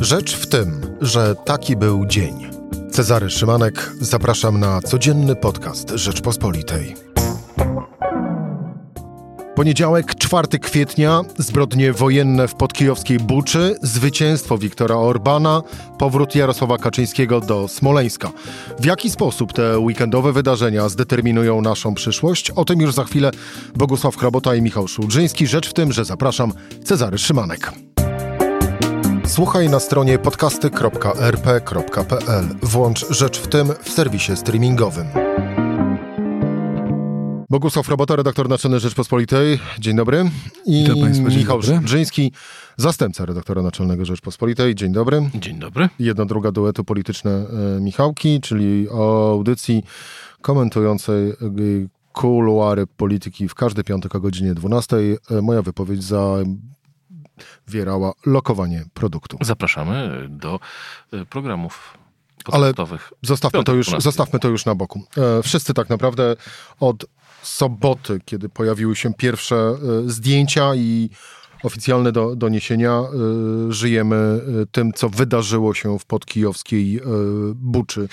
Rzecz w tym, że taki był dzień. Cezary Szymanek, zapraszam na codzienny podcast Rzeczpospolitej. Poniedziałek, 4 kwietnia, zbrodnie wojenne w podkijowskiej Buczy, zwycięstwo Wiktora Orbana, powrót Jarosława Kaczyńskiego do Smoleńska. W jaki sposób te weekendowe wydarzenia zdeterminują naszą przyszłość? O tym już za chwilę Bogusław Krabota i Michał Szulżyński. Rzecz w tym, że zapraszam Cezary Szymanek. Słuchaj na stronie podcasty.rp.pl. Włącz Rzecz w tym w serwisie streamingowym. Bogusław Robota, redaktor naczelny Rzeczpospolitej. Dzień dobry. I Państwa, Michał Drzyński, zastępca redaktora naczelnego Rzeczpospolitej. Dzień dobry. Dzień dobry. Jedna druga duetu polityczne e, Michałki, czyli o audycji komentującej kuluary polityki w każdy piątek o godzinie 12. E, moja wypowiedź za wierała lokowanie produktu. Zapraszamy do e, programów ale zostawmy to, już, zostawmy to już na boku. E, wszyscy tak naprawdę od soboty, kiedy pojawiły się pierwsze e, zdjęcia i oficjalne do, doniesienia, żyjemy tym, co wydarzyło się w podkijowskiej Buczy.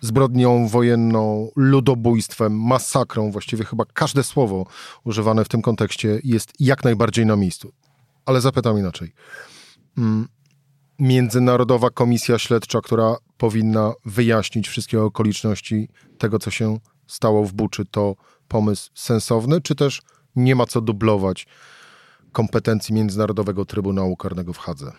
Zbrodnią wojenną, ludobójstwem, masakrą, właściwie chyba każde słowo używane w tym kontekście jest jak najbardziej na miejscu ale zapytam inaczej. Mm, Międzynarodowa Komisja Śledcza, która powinna wyjaśnić wszystkie okoliczności tego, co się stało w Buczy, to pomysł sensowny, czy też nie ma co dublować kompetencji Międzynarodowego Trybunału Karnego w Hadze?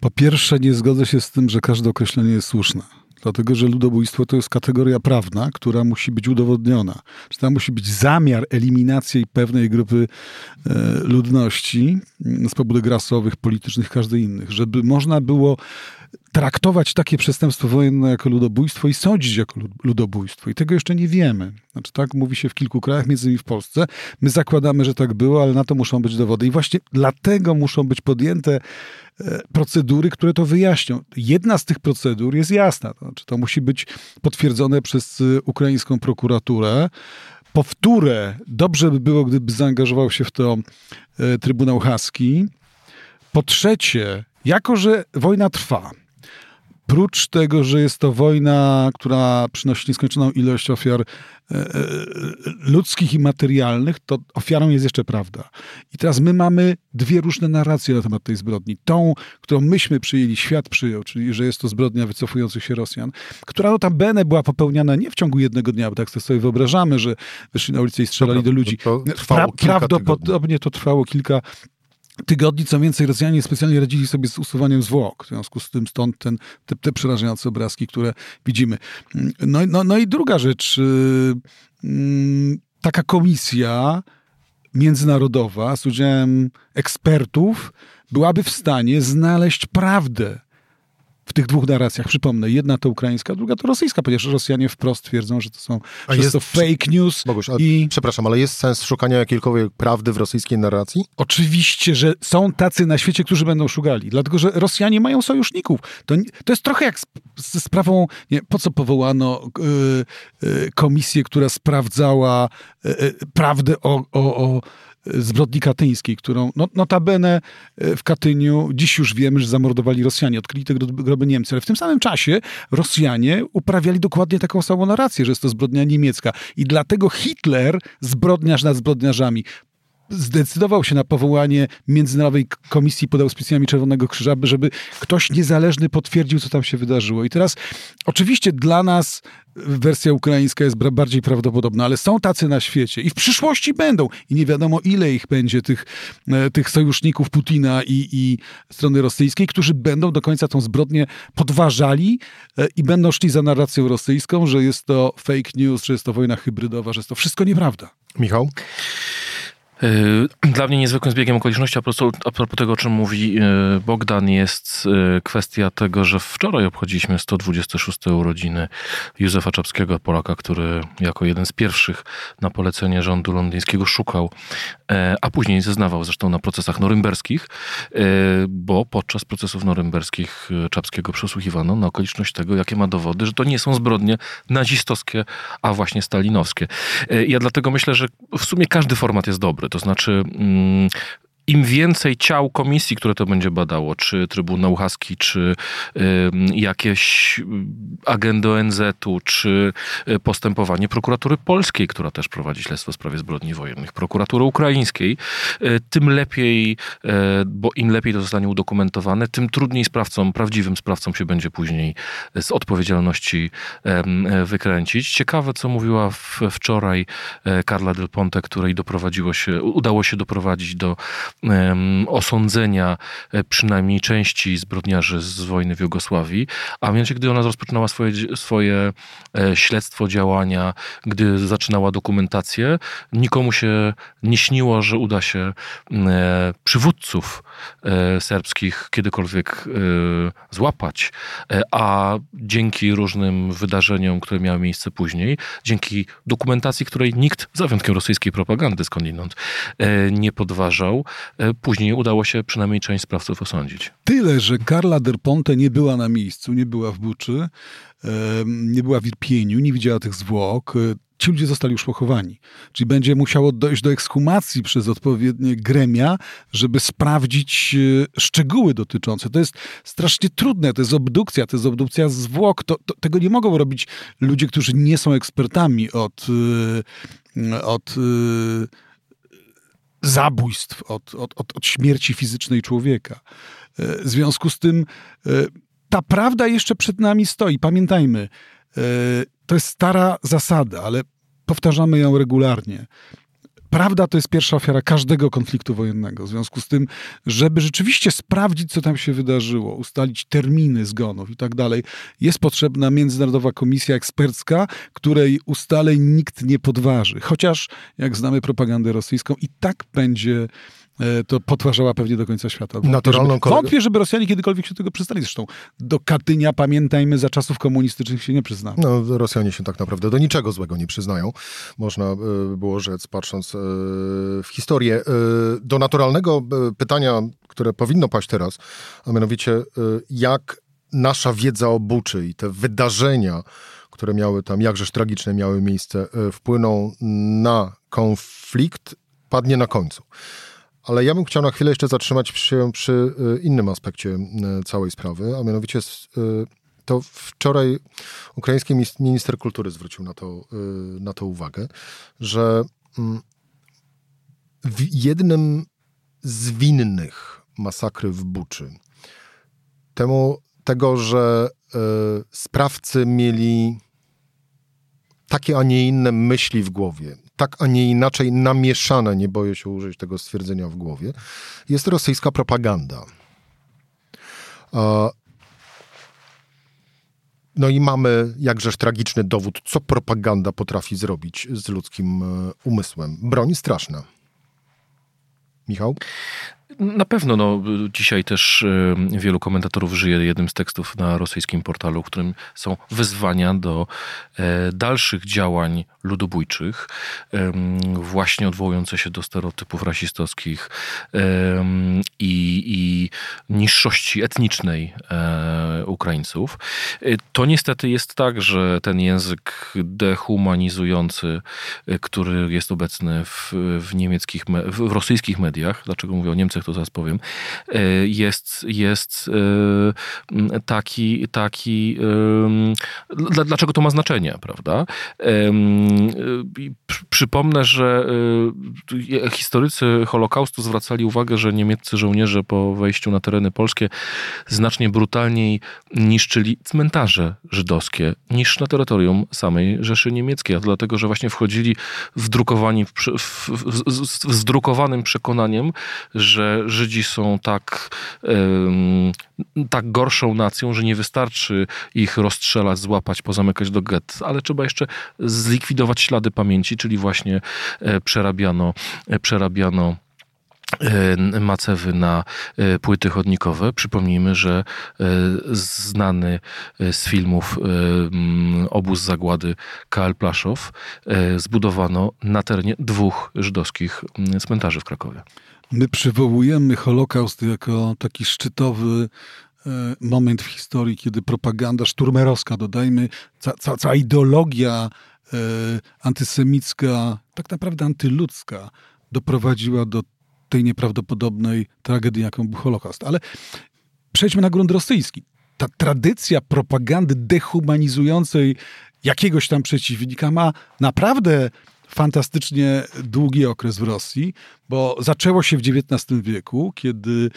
Po pierwsze, nie zgodzę się z tym, że każde określenie jest słuszne dlatego że ludobójstwo to jest kategoria prawna, która musi być udowodniona. Czy tam musi być zamiar eliminacji pewnej grupy e, ludności mm, z pobudek rasowych, politycznych, każdej innych, żeby można było traktować takie przestępstwo wojenne jako ludobójstwo i sądzić jako ludobójstwo. I tego jeszcze nie wiemy. Znaczy, tak mówi się w kilku krajach, między innymi w Polsce. My zakładamy, że tak było, ale na to muszą być dowody. I właśnie dlatego muszą być podjęte e, procedury, które to wyjaśnią. Jedna z tych procedur jest jasna. Znaczy, to musi być potwierdzone przez e, ukraińską prokuraturę. Powtórę, dobrze by było, gdyby zaangażował się w to e, Trybunał Haski. Po trzecie, jako że wojna trwa, prócz tego, że jest to wojna, która przynosi nieskończoną ilość ofiar e, e, ludzkich i materialnych, to ofiarą jest jeszcze prawda. I teraz my mamy dwie różne narracje na temat tej zbrodni. Tą, którą myśmy przyjęli, świat przyjął, czyli że jest to zbrodnia wycofujących się Rosjan, która notabene była popełniana nie w ciągu jednego dnia, bo tak sobie wyobrażamy, że wyszli na ulicę i strzelali do ludzi. To pra prawdopodobnie to trwało kilka tygodni. Co więcej, Rosjanie specjalnie radzili sobie z usuwaniem zwłok. W związku z tym stąd ten, te, te przerażające obrazki, które widzimy. No, no, no i druga rzecz. Y, mm, taka komisja międzynarodowa z udziałem ekspertów byłaby w stanie znaleźć prawdę w tych dwóch narracjach. Przypomnę, jedna to ukraińska, druga to rosyjska, ponieważ Rosjanie wprost twierdzą, że to są że jest, to fake news. Boguś, i... Przepraszam, ale jest sens szukania jakiejkolwiek prawdy w rosyjskiej narracji? Oczywiście, że są tacy na świecie, którzy będą szukali, dlatego że Rosjanie mają sojuszników. To, to jest trochę jak ze sprawą, nie, po co powołano y, y, komisję, która sprawdzała y, prawdę o, o, o zbrodni katyńskiej, którą no, notabene e, w Katyniu dziś już wiemy, że zamordowali Rosjanie, odkryli te groby Niemcy, ale w tym samym czasie Rosjanie uprawiali dokładnie taką samą narrację, że jest to zbrodnia niemiecka. I dlatego Hitler, zbrodniarz nad zbrodniarzami, zdecydował się na powołanie Międzynarodowej Komisji pod auspicjami Czerwonego Krzyża, żeby ktoś niezależny potwierdził, co tam się wydarzyło. I teraz oczywiście dla nas wersja ukraińska jest bardziej prawdopodobna, ale są tacy na świecie i w przyszłości będą. I nie wiadomo, ile ich będzie, tych, e, tych sojuszników Putina i, i strony rosyjskiej, którzy będą do końca tą zbrodnię podważali e, i będą szli za narracją rosyjską, że jest to fake news, że jest to wojna hybrydowa, że jest to wszystko nieprawda. Michał? Y, dla mnie niezwykłym zbiegiem okoliczności, a, prostu, a propos tego, o czym mówi y, Bogdan, jest y, kwestia tego, że wczoraj obchodziliśmy 126 urodziny Józefa Czapskiego, Polaka, który jako jeden z pierwszych na polecenie rządu londyńskiego szukał, a później zeznawał zresztą na procesach norymberskich, bo podczas procesów norymberskich Czapskiego przesłuchiwano na okoliczność tego, jakie ma dowody, że to nie są zbrodnie nazistowskie, a właśnie stalinowskie. Ja dlatego myślę, że w sumie każdy format jest dobry. To znaczy, mm, im więcej ciał komisji, które to będzie badało, czy Trybunał Haski, czy y, jakieś agendy ONZ-u, czy y, postępowanie prokuratury polskiej, która też prowadzi śledztwo w sprawie zbrodni wojennych, prokuratury ukraińskiej, y, tym lepiej, y, bo im lepiej to zostanie udokumentowane, tym trudniej sprawcom, prawdziwym sprawcom się będzie później z odpowiedzialności wykręcić. Ciekawe, co mówiła w, wczoraj Carla Del Ponte, której doprowadziło się, udało się doprowadzić do osądzenia e, przynajmniej części zbrodniarzy z wojny w Jugosławii, a mianowicie gdy ona rozpoczynała swoje, swoje e, śledztwo, działania, gdy zaczynała dokumentację, nikomu się nie śniło, że uda się e, przywódców serbskich kiedykolwiek złapać, a dzięki różnym wydarzeniom, które miały miejsce później, dzięki dokumentacji, której nikt, za wyjątkiem rosyjskiej propagandy skądinąd, nie podważał, później udało się przynajmniej część sprawców osądzić. Tyle, że Carla Del Ponte nie była na miejscu, nie była w Buczy, nie była w Irpieniu, nie widziała tych zwłok. E, ci ludzie zostali już pochowani. Czyli będzie musiało dojść do ekshumacji przez odpowiednie gremia, żeby sprawdzić e, szczegóły dotyczące. To jest strasznie trudne, to jest obdukcja, to jest obdukcja zwłok. To, to, tego nie mogą robić ludzie, którzy nie są ekspertami od, od zabójstw, od, od, od, od śmierci fizycznej człowieka. E, w związku z tym e, ta prawda jeszcze przed nami stoi. Pamiętajmy, e, to jest stara zasada, ale powtarzamy ją regularnie. Prawda to jest pierwsza ofiara każdego konfliktu wojennego. W związku z tym, żeby rzeczywiście sprawdzić, co tam się wydarzyło, ustalić terminy zgonów i tak dalej, jest potrzebna międzynarodowa komisja ekspercka, której ustaleń nikt nie podważy. Chociaż, jak znamy propagandę rosyjską, i tak będzie to podważała pewnie do końca świata. Naturalną żeby, wątpię, żeby Rosjanie kiedykolwiek się tego przystali. Zresztą do Katynia, pamiętajmy, za czasów komunistycznych się nie przyznał. No, Rosjanie się tak naprawdę do niczego złego nie przyznają. Można e, było rzec, patrząc e, w historię. Do naturalnego pytania, które powinno paść teraz, a mianowicie jak nasza wiedza o Buczy i te wydarzenia, które miały tam, jakżeż tragiczne miały miejsce, wpłyną na konflikt, padnie na końcu. Ale ja bym chciał na chwilę jeszcze zatrzymać się przy y, innym aspekcie y, całej sprawy, a mianowicie y, to wczoraj ukraiński minister kultury zwrócił na to, na to uwagę, że mm, jednym z winnych masakry w Buczy, temu tego, że sprawcy mieli takie, a nie inne myśli w głowie, tak, a nie inaczej namieszane, nie boję się użyć tego stwierdzenia w głowie, jest rosyjska propaganda. No i mamy jakżeż tragiczny dowód, co propaganda potrafi zrobić z ludzkim e, umysłem. Broń straszna. Michał? Na pewno, no, dzisiaj też y, wielu komentatorów żyje jednym z tekstów na rosyjskim portalu, w którym są wyzwania do e, dalszych działań ludobójczych, właśnie odwołujące się do stereotypów rasistowskich i, i niższości etnicznej e, Ukraińców. E, to niestety jest tak, że ten język dehumanizujący, który jest obecny w, w niemieckich, w rosyjskich mediach, dlaczego mówię o Niemcach, to zaraz powiem, e, jest, jest e, taki, taki dlaczego to ma znaczenie, prawda? Przypomnę, że historycy Holokaustu zwracali uwagę, że niemieccy żołnierze po wejściu na tereny polskie znacznie brutalniej niszczyli cmentarze żydowskie niż na terytorium samej Rzeszy Niemieckiej, a dlatego, że właśnie wchodzili w, drukowani, w, w, w, w zdrukowanym przekonaniem, że Żydzi są tak, tak gorszą nacją, że nie wystarczy ich rozstrzelać, złapać, pozamykać do get, ale trzeba jeszcze zlikwidować ślady pamięci, czyli właśnie e, przerabiano, e, przerabiano e, macewy na płyty chodnikowe. Przypomnijmy, że znany z filmów obóz zagłady K.L. Plaszow zbudowano na terenie dwóch żydowskich cmentarzy w Krakowie. My przywołujemy Holokaust jako taki szczytowy e, moment w historii, kiedy propaganda szturmerowska, dodajmy, ca, ca, cała ideologia e, antysemicka, tak naprawdę antyludzka, doprowadziła do tej nieprawdopodobnej tragedii, jaką był Holokaust. Ale przejdźmy na grunt rosyjski. Ta tradycja propagandy dehumanizującej jakiegoś tam przeciwnika ma naprawdę fantastycznie długi okres w Rosji, bo zaczęło się w XIX wieku, kiedy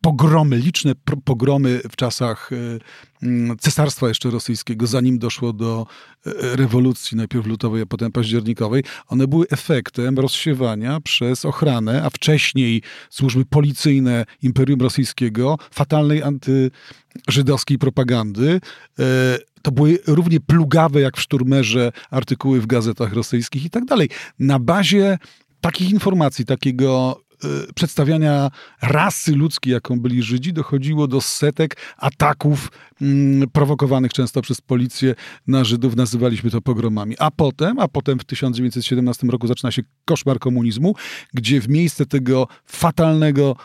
pogromy, liczne pogromy w czasach e, mm, cesarstwa jeszcze rosyjskiego, zanim doszło do e, rewolucji, najpierw lutowej, a potem październikowej, one były efektem rozsiewania przez ochranę, a wcześniej służby policyjne Imperium Rosyjskiego, fatalnej antyżydowskiej propagandy, e, to były równie plugawe jak w szturmerze artykuły w gazetach rosyjskich i tak dalej. Na bazie takich informacji, takiego y, przedstawiania rasy ludzkiej, jaką byli Żydzi, dochodziło do setek ataków mm, prowokowanych często przez policję na Żydów. Nazywaliśmy to pogromami. A potem, a potem w 1917 roku zaczyna się koszmar komunizmu, gdzie w miejsce tego fatalnego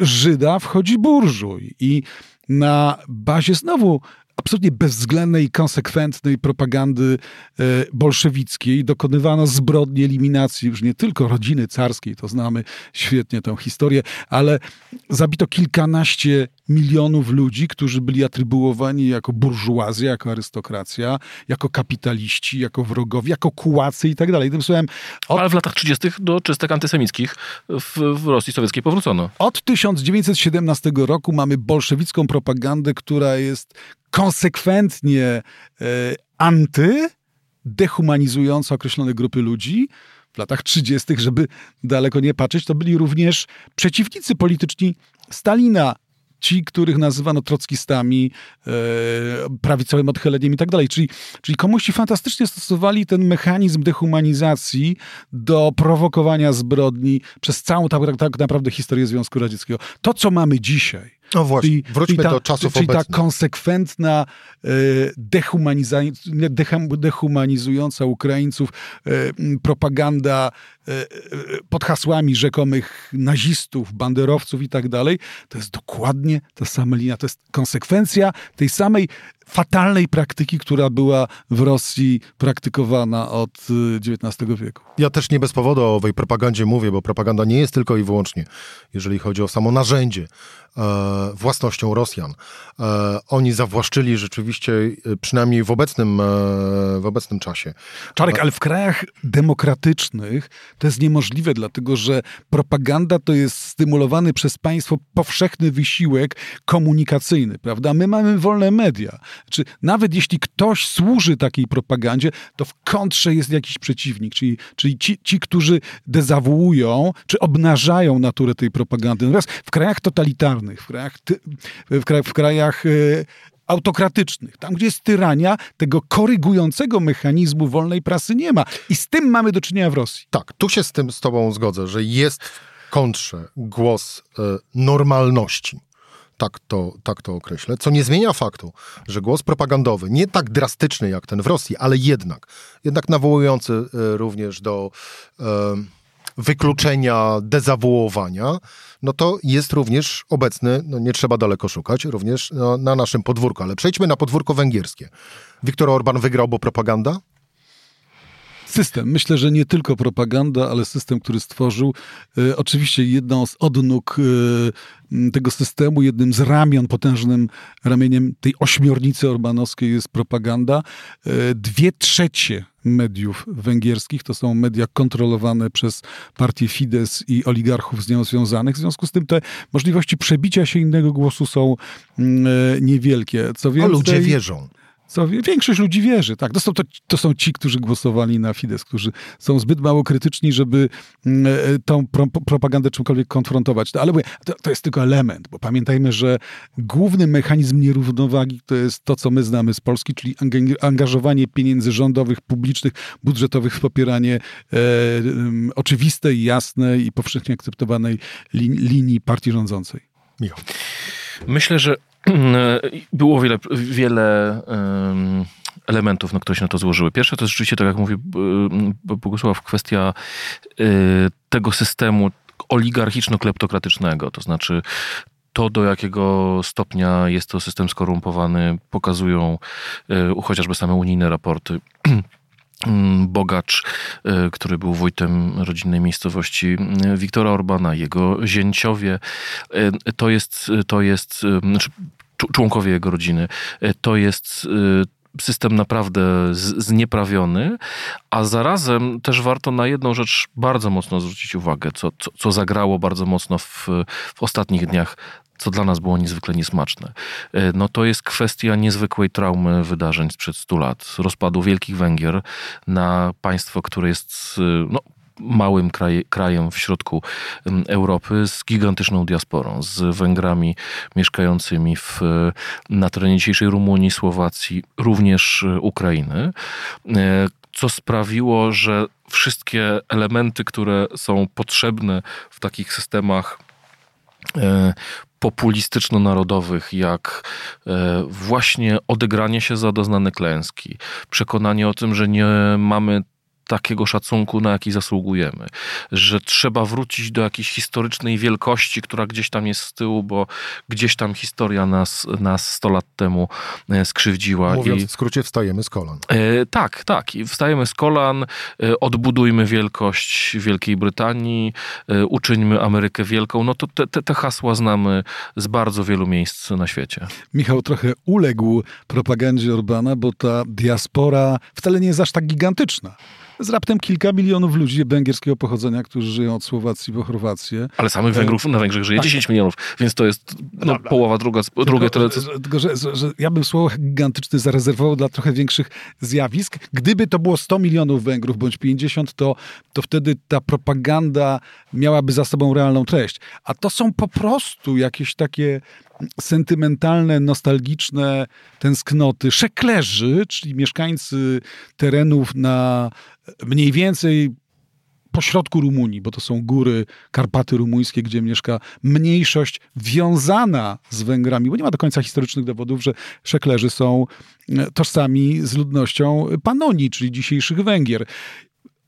Żyda wchodzi burżuj i na bazie znowu absolutnie bezwzględnej, konsekwentnej propagandy e, bolszewickiej dokonywano zbrodni eliminacji już nie tylko rodziny carskiej, to znamy świetnie tę historię, ale zabito kilkanaście milionów ludzi, którzy byli atrybuowani jako burżuazja, jako arystokracja, jako kapitaliści, jako wrogowie, jako kułacy i tak dalej. Tym słowem, od... Ale w latach 30. do czystek antysemickich w, w Rosji Sowieckiej powrócono. Od 1917 roku mamy bolszewicką propagandę, która jest konsekwentnie e, anty, dehumanizująca określone grupy ludzi. W latach 30., żeby daleko nie patrzeć, to byli również przeciwnicy polityczni Stalina, ci, których nazywano trockistami, e, prawicowym odchyleniem i tak dalej. Czyli, czyli komuści fantastycznie stosowali ten mechanizm dehumanizacji do prowokowania zbrodni przez całą tak, tak naprawdę historię Związku Radzieckiego. To, co mamy dzisiaj, no właśnie, czyli, wróćmy czyli ta, do czasów Czyli obecnych. ta konsekwentna e, dehumanizująca Ukraińców e, propaganda pod hasłami rzekomych nazistów, banderowców i tak dalej, to jest dokładnie ta sama linia. To jest konsekwencja tej samej fatalnej praktyki, która była w Rosji praktykowana od XIX wieku. Ja też nie bez powodu o owej propagandzie mówię, bo propaganda nie jest tylko i wyłącznie, jeżeli chodzi o samo narzędzie, E, własnością Rosjan. E, oni zawłaszczyli rzeczywiście, e, przynajmniej w obecnym, w obecnym czasie. Czarek, ale w krajach demokratycznych to jest niemożliwe, dlatego że propaganda to jest stymulowany przez państwo powszechny wysiłek komunikacyjny, prawda? My mamy wolne media. Czy nawet jeśli ktoś służy takiej propagandzie, to w kontrze jest jakiś przeciwnik, czyli, czyli ci, ci, którzy dezawuują, czy obnażają naturę tej propagandy. Natomiast w krajach totalitarnych, w krajach, w krajach, w krajach autokratycznych, tam gdzie jest tyrania, tego korygującego mechanizmu wolnej prasy nie ma. I z tym mamy do czynienia w Rosji. Tak, tu się z tym z tobą zgodzę, że jest w kontrze głos e, normalności. Tak to, tak to określę. Co nie zmienia faktu, że głos propagandowy, nie tak drastyczny jak ten w Rosji, ale jednak, jednak nawołujący e, również do e, wykluczenia, dezawuowania, no to jest również obecny, no nie trzeba daleko szukać, również no, na naszym podwórku. Ale przejdźmy na podwórko węgierskie. Viktor Orban wygrał, bo propaganda? System. Myślę, że nie tylko propaganda, ale system, który stworzył. E, oczywiście jedną z odnóg e, tego systemu, jednym z ramion, potężnym ramieniem tej ośmiornicy orbanowskiej jest propaganda. E, dwie trzecie mediów węgierskich. To są media kontrolowane przez partię Fidesz i oligarchów z nią związanych. W związku z tym te możliwości przebicia się innego głosu są niewielkie. Co więcej, A ludzie wierzą. Co większość ludzi wierzy, tak. To są, to, to są ci, którzy głosowali na Fidesz, którzy są zbyt mało krytyczni, żeby mm, e, tą pro, propagandę czymkolwiek konfrontować. ale to, to jest tylko element, bo pamiętajmy, że główny mechanizm nierównowagi to jest to, co my znamy z Polski, czyli angażowanie pieniędzy rządowych, publicznych, budżetowych w popieranie e, oczywistej, jasnej i powszechnie akceptowanej linii partii rządzącej. Michał. Myślę, że było wiele, wiele elementów, na które się na to złożyły. Pierwsze to jest rzeczywiście, tak jak mówi Bogusław, kwestia y, tego systemu oligarchiczno-kleptokratycznego, to znaczy to, do jakiego stopnia jest to system skorumpowany, pokazują y, chociażby same unijne raporty mm, bogacz, który był wójtem rodzinnej miejscowości Wiktora Orbana, jego zięciowie. To jest, to jest znaczy członkowie jego rodziny. To jest system naprawdę znieprawiony, a zarazem też warto na jedną rzecz bardzo mocno zwrócić uwagę, co, co, co zagrało bardzo mocno w, w ostatnich dniach co dla nas było niezwykle niesmaczne. E, no to jest kwestia niezwykłej traumy wydarzeń sprzed 100 lat, rozpadu Wielkich Węgier na państwo, które jest no, małym kraj, krajem w środku Europy z gigantyczną diasporą, z Węgrami mieszkającymi w, na terenie dzisiejszej Rumunii, Słowacji, również e, Ukrainy, e, co sprawiło, że wszystkie elementy, które są potrzebne w takich systemach e, populistyczno-narodowych, jak właśnie odegranie się za doznane klęski, przekonanie o tym, że nie mamy takiego szacunku, na jaki zasługujemy. Że trzeba wrócić do jakiejś historycznej wielkości, która gdzieś tam jest z tyłu, bo gdzieś tam historia nas, nas 100 lat temu e, skrzywdziła. Mówiąc I, w skrócie, wstajemy z kolan. E, tak, tak. I wstajemy z kolan, e, odbudujmy wielkość Wielkiej Brytanii, e, uczyńmy Amerykę wielką. No to te, te, te hasła znamy z bardzo wielu miejsc na świecie. Michał trochę uległ propagandzie Orbana, bo ta diaspora wcale nie jest aż tak gigantyczna z raptem kilka milionów ludzi węgierskiego pochodzenia, którzy żyją od Słowacji po Chorwację. Ale samych Węgrów na Węgrzech żyje tak. 10 milionów, więc to jest no, połowa, druga, tylko, drugie tyle. Co... Tylko, że, że, że ja bym słowo gigantyczny zarezerwował dla trochę większych zjawisk. Gdyby to było 100 milionów Węgrów bądź 50, to, to wtedy ta propaganda miałaby za sobą realną treść. A to są po prostu jakieś takie sentymentalne, nostalgiczne tęsknoty szeklerzy, czyli mieszkańcy terenów na mniej więcej pośrodku Rumunii, bo to są góry, Karpaty rumuńskie, gdzie mieszka mniejszość wiązana z Węgrami, bo nie ma do końca historycznych dowodów, że szeklerzy są tożsami z ludnością Panonii, czyli dzisiejszych Węgier.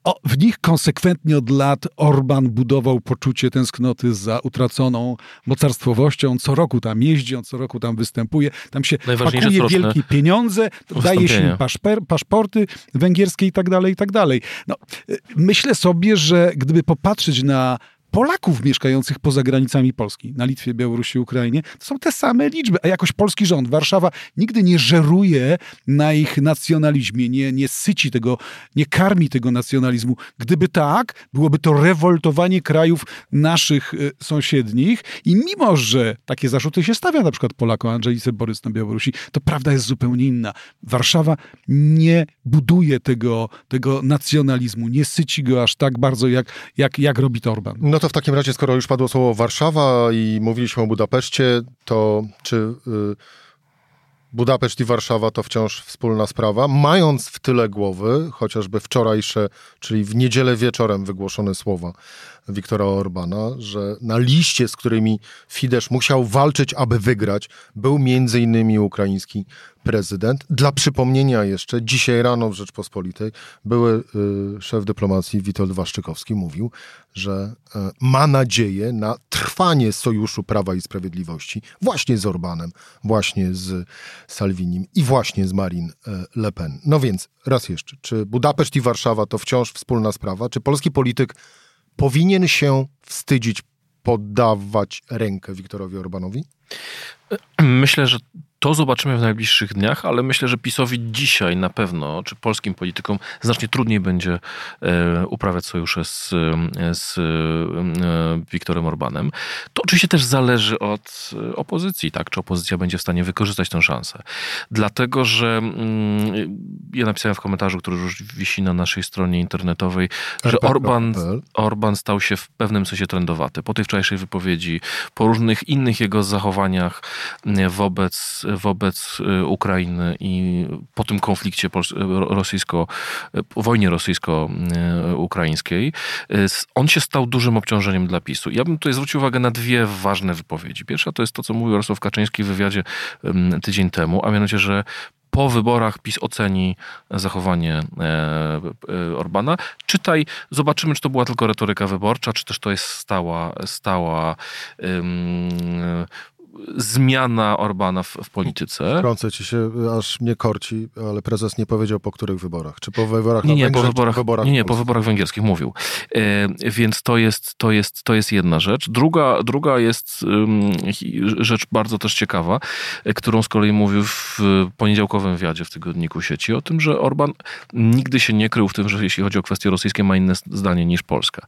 O, w nich konsekwentnie od lat Orban budował poczucie tęsknoty za utraconą mocarstwowością. Co roku tam jeździ, on co roku tam występuje. Tam się pakuje wielkie pieniądze, daje się im paszper, paszporty węgierskie i tak dalej, i tak dalej. No, y, myślę sobie, że gdyby popatrzeć na Polaków mieszkających poza granicami Polski, na Litwie, Białorusi, Ukrainie, to są te same liczby, a jakoś polski rząd, Warszawa nigdy nie żeruje na ich nacjonalizmie, nie, nie syci tego, nie karmi tego nacjonalizmu. Gdyby tak, byłoby to rewoltowanie krajów naszych y, sąsiednich i mimo, że takie zarzuty się stawia na przykład Polakom, Andrzelice Borys na Białorusi, to prawda jest zupełnie inna. Warszawa nie buduje tego, tego nacjonalizmu, nie syci go aż tak bardzo, jak, jak, jak robi to Orban. No to w takim razie, skoro już padło słowo Warszawa i mówiliśmy o Budapeszcie, to czy y, Budapeszt i Warszawa to wciąż wspólna sprawa, mając w tyle głowy chociażby wczorajsze, czyli w niedzielę wieczorem wygłoszone słowa Wiktora Orbana, że na liście, z którymi Fidesz musiał walczyć, aby wygrać, był między innymi ukraiński prezydent. Dla przypomnienia jeszcze, dzisiaj rano w Rzeczpospolitej były y, szef dyplomacji Witold Waszczykowski mówił, że y, ma nadzieję na trwanie sojuszu Prawa i Sprawiedliwości właśnie z Orbanem, właśnie z Salvinim i właśnie z Marine y, Le Pen. No więc, raz jeszcze, czy Budapeszt i Warszawa to wciąż wspólna sprawa? Czy polski polityk powinien się wstydzić poddawać rękę Wiktorowi Orbanowi? Myślę, że to zobaczymy w najbliższych dniach, ale myślę, że PiSowi dzisiaj na pewno, czy polskim politykom, znacznie trudniej będzie e, uprawiać sojusze z, z e, Wiktorem Orbanem. To oczywiście też zależy od e, opozycji, tak? Czy opozycja będzie w stanie wykorzystać tę szansę. Dlatego, że mm, ja napisałem w komentarzu, który już wisi na naszej stronie internetowej, że Orban, Orban stał się w pewnym sensie trendowaty. Po tej wczorajszej wypowiedzi, po różnych innych jego zachowaniach wobec wobec y, Ukrainy i po tym konflikcie rosyjsko, po wojnie rosyjsko-ukraińskiej, y, on się stał dużym obciążeniem dla PiSu. Ja bym tutaj zwrócił uwagę na dwie ważne wypowiedzi. Pierwsza to jest to, co mówił Jarosław Kaczyński w wywiadzie tydzień temu, a mianowicie, że po wyborach PiS oceni zachowanie e, e, Orbana. Czytaj, zobaczymy, czy to była tylko retoryka wyborcza, czy też to jest stała, stała zmiana Orbana w, w polityce. Krącę ci się, aż mnie korci, ale prezes nie powiedział po których wyborach. Czy po wyborach nie, na nie, Węgrzech, po wyborach, wyborach nie, nie, po wyborach węgierskich mówił. E, więc to jest, to, jest, to jest jedna rzecz. Druga, druga jest um, rzecz bardzo też ciekawa, e, którą z kolei mówił w poniedziałkowym wywiadzie w tygodniku sieci o tym, że Orban nigdy się nie krył w tym, że jeśli chodzi o kwestie rosyjskie, ma inne zdanie niż Polska.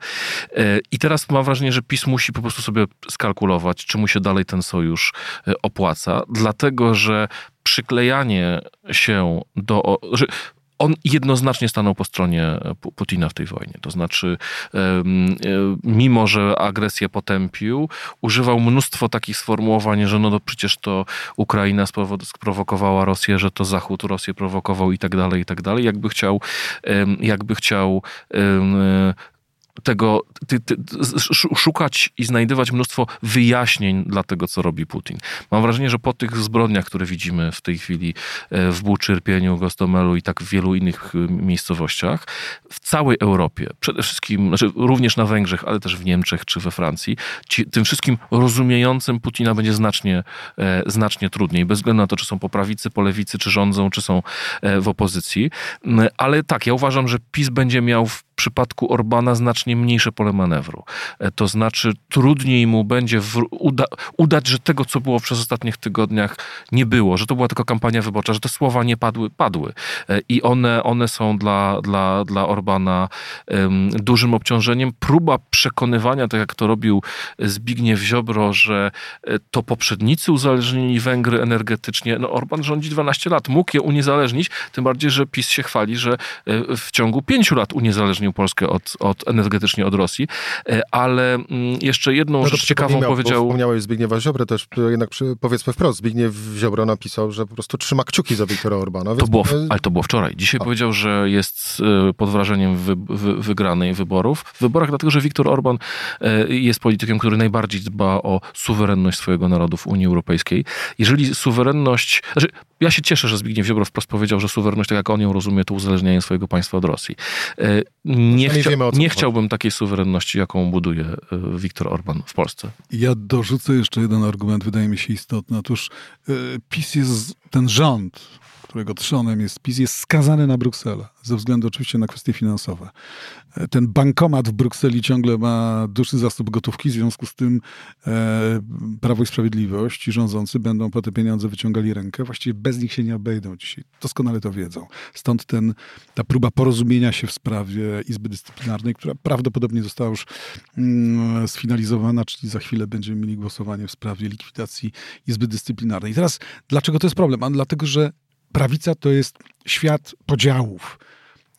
E, I teraz mam wrażenie, że PiS musi po prostu sobie skalkulować, czy mu się dalej ten sojusz e, opłaca, dlatego że przyklejanie się do. Że on jednoznacznie stanął po stronie Putina w tej wojnie. To znaczy, mimo że agresję potępił, używał mnóstwo takich sformułowań, że no, no przecież to Ukraina sprowokowała Rosję, że to Zachód Rosję prowokował i tak dalej, i tak dalej. Jakby chciał, jakby chciał tego, ty, ty, szukać i znajdywać mnóstwo wyjaśnień dla tego, co robi Putin. Mam wrażenie, że po tych zbrodniach, które widzimy w tej chwili e, w Buczy, Gostomelu i tak w wielu innych e, miejscowościach, w całej Europie, przede wszystkim, znaczy również na Węgrzech, ale też w Niemczech czy we Francji, ci, tym wszystkim rozumiejącym Putina będzie znacznie, e, znacznie trudniej, bez względu na to, czy są po prawicy, po lewicy, czy rządzą, czy są w opozycji. Ale tak, ja uważam, że PiS będzie miał w przypadku Orbana znacznie mniejsze pole manewru. E, to znaczy, trudniej mu będzie uda udać, że tego, co było przez ostatnich tygodniach, nie było, że to była tylko kampania wyborcza, że te słowa nie padły, padły. E, I one, one są dla, dla, dla Orbana um, dużym obciążeniem. Próba przekonywania, tak jak to robił Zbigniew Ziobro, że e, to poprzednicy uzależnili Węgry energetycznie. No, Orban rządzi 12 lat, mógł je uniezależnić, tym bardziej, że PiS się chwali, że w ciągu 5 lat uniezależnił Polskę od, od, energetycznie od Rosji. E, ale mm, jeszcze jedną no rzecz ciekawą powiedział... Wspomniałeś Zbigniewa Ziobry też, jednak przy, powiedzmy wprost, Zbigniew Ziobro napisał, że po prostu trzyma kciuki za Wiktora Orbana. To było, ale to było wczoraj. Dzisiaj A. powiedział, że jest e, pod wrażeniem wy, wy, wygranej wyborów. W wyborach dlatego, że Wiktor Orban e, jest politykiem, który najbardziej dba o suwerenność swojego narodu w Unii Europejskiej. Jeżeli suwerenność... Znaczy, ja się cieszę, że Zbigniew Ziobro wprost powiedział, że suwerenność, tak jak on ją rozumie, to uzależnianie swojego państwa od Rosji nie, chcia, nie chciałbym takiej suwerenności, jaką buduje e, Viktor Orban w Polsce. Ja dorzucę jeszcze jeden argument, wydaje mi się istotny. Otóż e, PiS jest, ten rząd, którego trzonem jest PiS, jest skazany na Brukselę, ze względu oczywiście na kwestie finansowe. Ten bankomat w Brukseli ciągle ma duży zasób gotówki, w związku z tym e, Prawo i Sprawiedliwość i rządzący będą po te pieniądze wyciągali rękę. Właściwie bez nich się nie obejdą dzisiaj. Doskonale to wiedzą. Stąd ten, ta próba porozumienia się w sprawie Izby Dyscyplinarnej, która prawdopodobnie została już mm, sfinalizowana, czyli za chwilę będziemy mieli głosowanie w sprawie likwidacji Izby Dyscyplinarnej. I teraz, dlaczego to jest problem? A dlatego, że prawica to jest świat podziałów.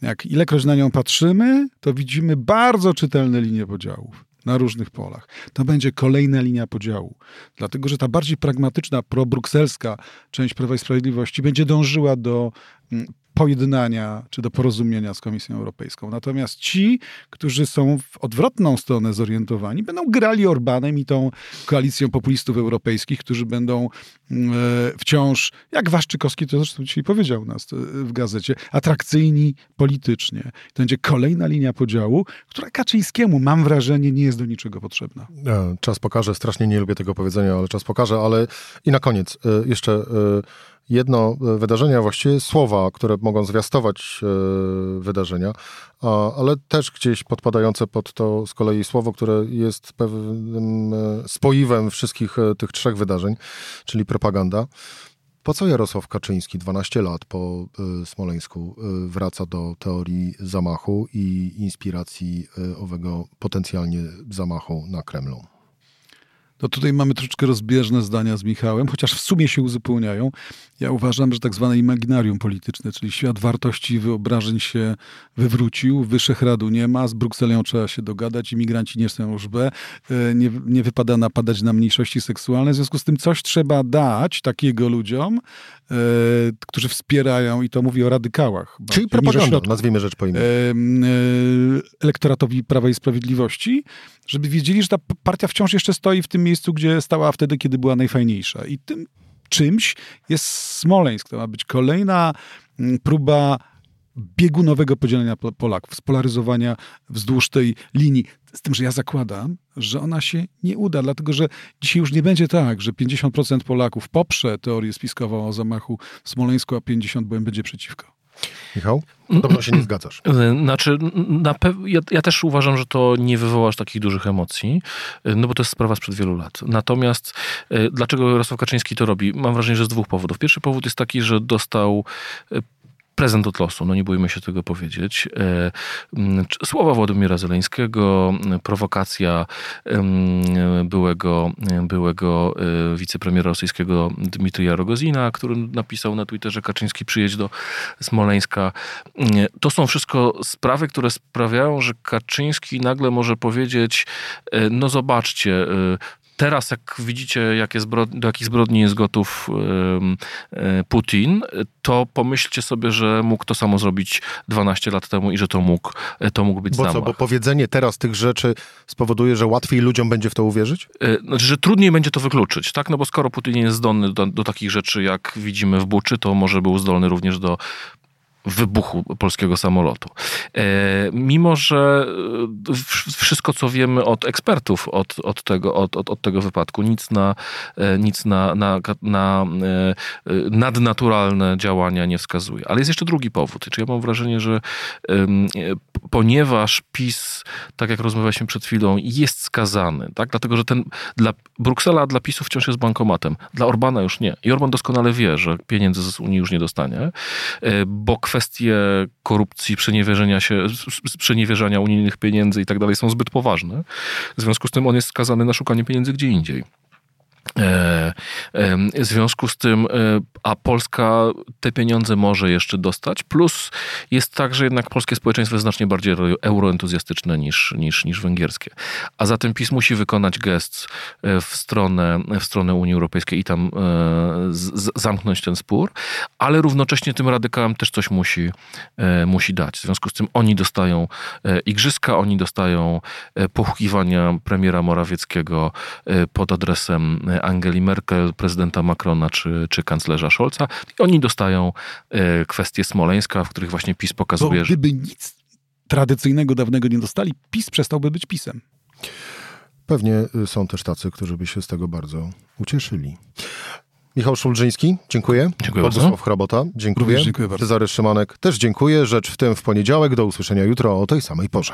Jak ilekroć na nią patrzymy, to widzimy bardzo czytelne linie podziałów na różnych polach. To będzie kolejna linia podziału. Dlatego, że ta bardziej pragmatyczna, probrukselska część Prawa i Sprawiedliwości będzie dążyła do mm, pojednania czy do porozumienia z Komisją Europejską. Natomiast ci, którzy są w odwrotną stronę zorientowani, będą grali Orbanem i tą koalicją populistów europejskich, którzy będą e, wciąż, jak Waszczykowski to zresztą dzisiaj powiedział nas e, w gazecie, atrakcyjni politycznie. To będzie kolejna linia podziału, która Kaczyńskiemu, mam wrażenie, nie jest do niczego potrzebna. E, czas pokaże, strasznie nie lubię tego powiedzenia, ale czas pokaże, ale i na koniec jeszcze jedno e, wydarzenie, a właściwie słowa, które mogą zwiastować e, wydarzenia, ale też gdzieś podpadające pod to z kolei słowo, które jest pewnym e, spoiwem wszystkich tych trzech wydarzeń, czyli propaganda. Po co Jarosław Kaczyński 12 lat po Smoleńsku wraca do teorii zamachu i inspiracji owego potencjalnie zamachu na Kremlu? To tutaj mamy troszeczkę rozbieżne zdania z Michałem, chociaż w sumie się uzupełniają. Ja uważam, że tak zwane imaginarium polityczne, czyli świat wartości i wyobrażeń się wywrócił, Wyszehradu nie ma, z Brukselią trzeba się dogadać, imigranci nie są już B, e, nie, nie wypada napadać na mniejszości seksualne, w związku z tym coś trzeba dać takiego ludziom, e, którzy wspierają, i to mówię o radykałach. Czyli propaganda, nazwijmy rzecz po imieniu. E, elektoratowi Prawa i Sprawiedliwości, żeby wiedzieli, że ta partia wciąż jeszcze stoi w tym miejscu, gdzie stała wtedy, kiedy była najfajniejsza. I tym czymś jest Smoleńsk. To ma być kolejna mm, próba biegunowego podzielenia Polaków, spolaryzowania wzdłuż tej linii. Z tym, że ja zakładam, że ona się nie uda, dlatego że dzisiaj już nie będzie tak, że 50% Polaków poprze teorię spiskową o zamachu w Smoleńsku, a 50% będzie przeciwko. Michał? Podobno się nie zgadzasz. Znaczy, na ja, ja, też uważam, że to nie wywołasz takich dużych emocji, no bo to jest sprawa sprzed wielu lat. Natomiast dlaczego Jarosław Kaczyński to robi? Mam wrażenie, że z dwóch powodów. Pierwszy powód jest taki, że dostał prezent od losu, no nie bójmy się tego powiedzieć. E, słowa Władimira Zeleńskiego, prowokacja byłego, byłego e, wicepremiera rosyjskiego Dmitrija Rogozina, który napisał na Twitterze Kaczyński przyjedź do Smoleńska. To są wszystko sprawy, które sprawiają, że Kaczyński nagle może powiedzieć, e, no zobaczcie, Teraz, jak widzicie, jakie zbrodni, do jakich zbrodni jest gotów Putin, to pomyślcie sobie, że mógł to samo zrobić 12 lat temu i że to mógł, to mógł być bo zamach. co, bo powiedzenie teraz tych rzeczy spowoduje, że łatwiej ludziom będzie w to uwierzyć? E, znaczy, że trudniej będzie to wykluczyć, tak? No bo skoro Putin jest zdolny do, do takich rzeczy, jak widzimy w Buczy, to może był zdolny również do wybuchu polskiego samolotu. E, mimo, że e, wszystko, co wiemy od ekspertów od, od, tego, od, od, od tego wypadku, nic na, e, nic na, na, na nadnaturalne działania nie wskazuje. Ale jest jeszcze drugi powód. Czyli ja mam wrażenie, że ponieważ PiS, tak jak rozmawialiśmy przed chwilą, jest skazany, tak? dlatego że ten, dla Bruksela dla PiSu wciąż jest bankomatem, dla Orbana już nie. I Orban doskonale wie, że pieniędzy z Unii już nie dostanie, bo kwestie korupcji, przeniewierzenia się, przeniewierzania unijnych pieniędzy i tak dalej są zbyt poważne. W związku z tym on jest skazany na szukanie pieniędzy gdzie indziej. E, w związku z tym, e, a Polska te pieniądze może jeszcze dostać, plus jest tak, że jednak polskie społeczeństwo jest znacznie bardziej euroentuzjastyczne niż, niż, niż węgierskie. A zatem PiS musi wykonać gest e, w stronę, w stronę Unii Europejskiej i tam z, zamknąć ten spór, ale równocześnie tym radykałem też coś musi, musi dać. W związku z tym oni dostają igrzyska, oni dostają pochukiwania premiera Morawieckiego pod adresem Angeli Merkel, prezydenta Macrona czy, czy kanclerza Scholza. I oni dostają e, kwestie Smoleńska, w których właśnie PiS pokazuje, Bo gdyby nic tradycyjnego, dawnego nie dostali, PiS przestałby być PiSem. Pewnie y, są też tacy, którzy by się z tego bardzo ucieszyli. Michał Szulżyński, dziękuję. Dziękuję Władysław bardzo. Hrabota, dziękuję. Również dziękuję bardzo. Cezary Szymanek, też dziękuję. Rzecz w tym w poniedziałek. Do usłyszenia jutro o tej samej porze.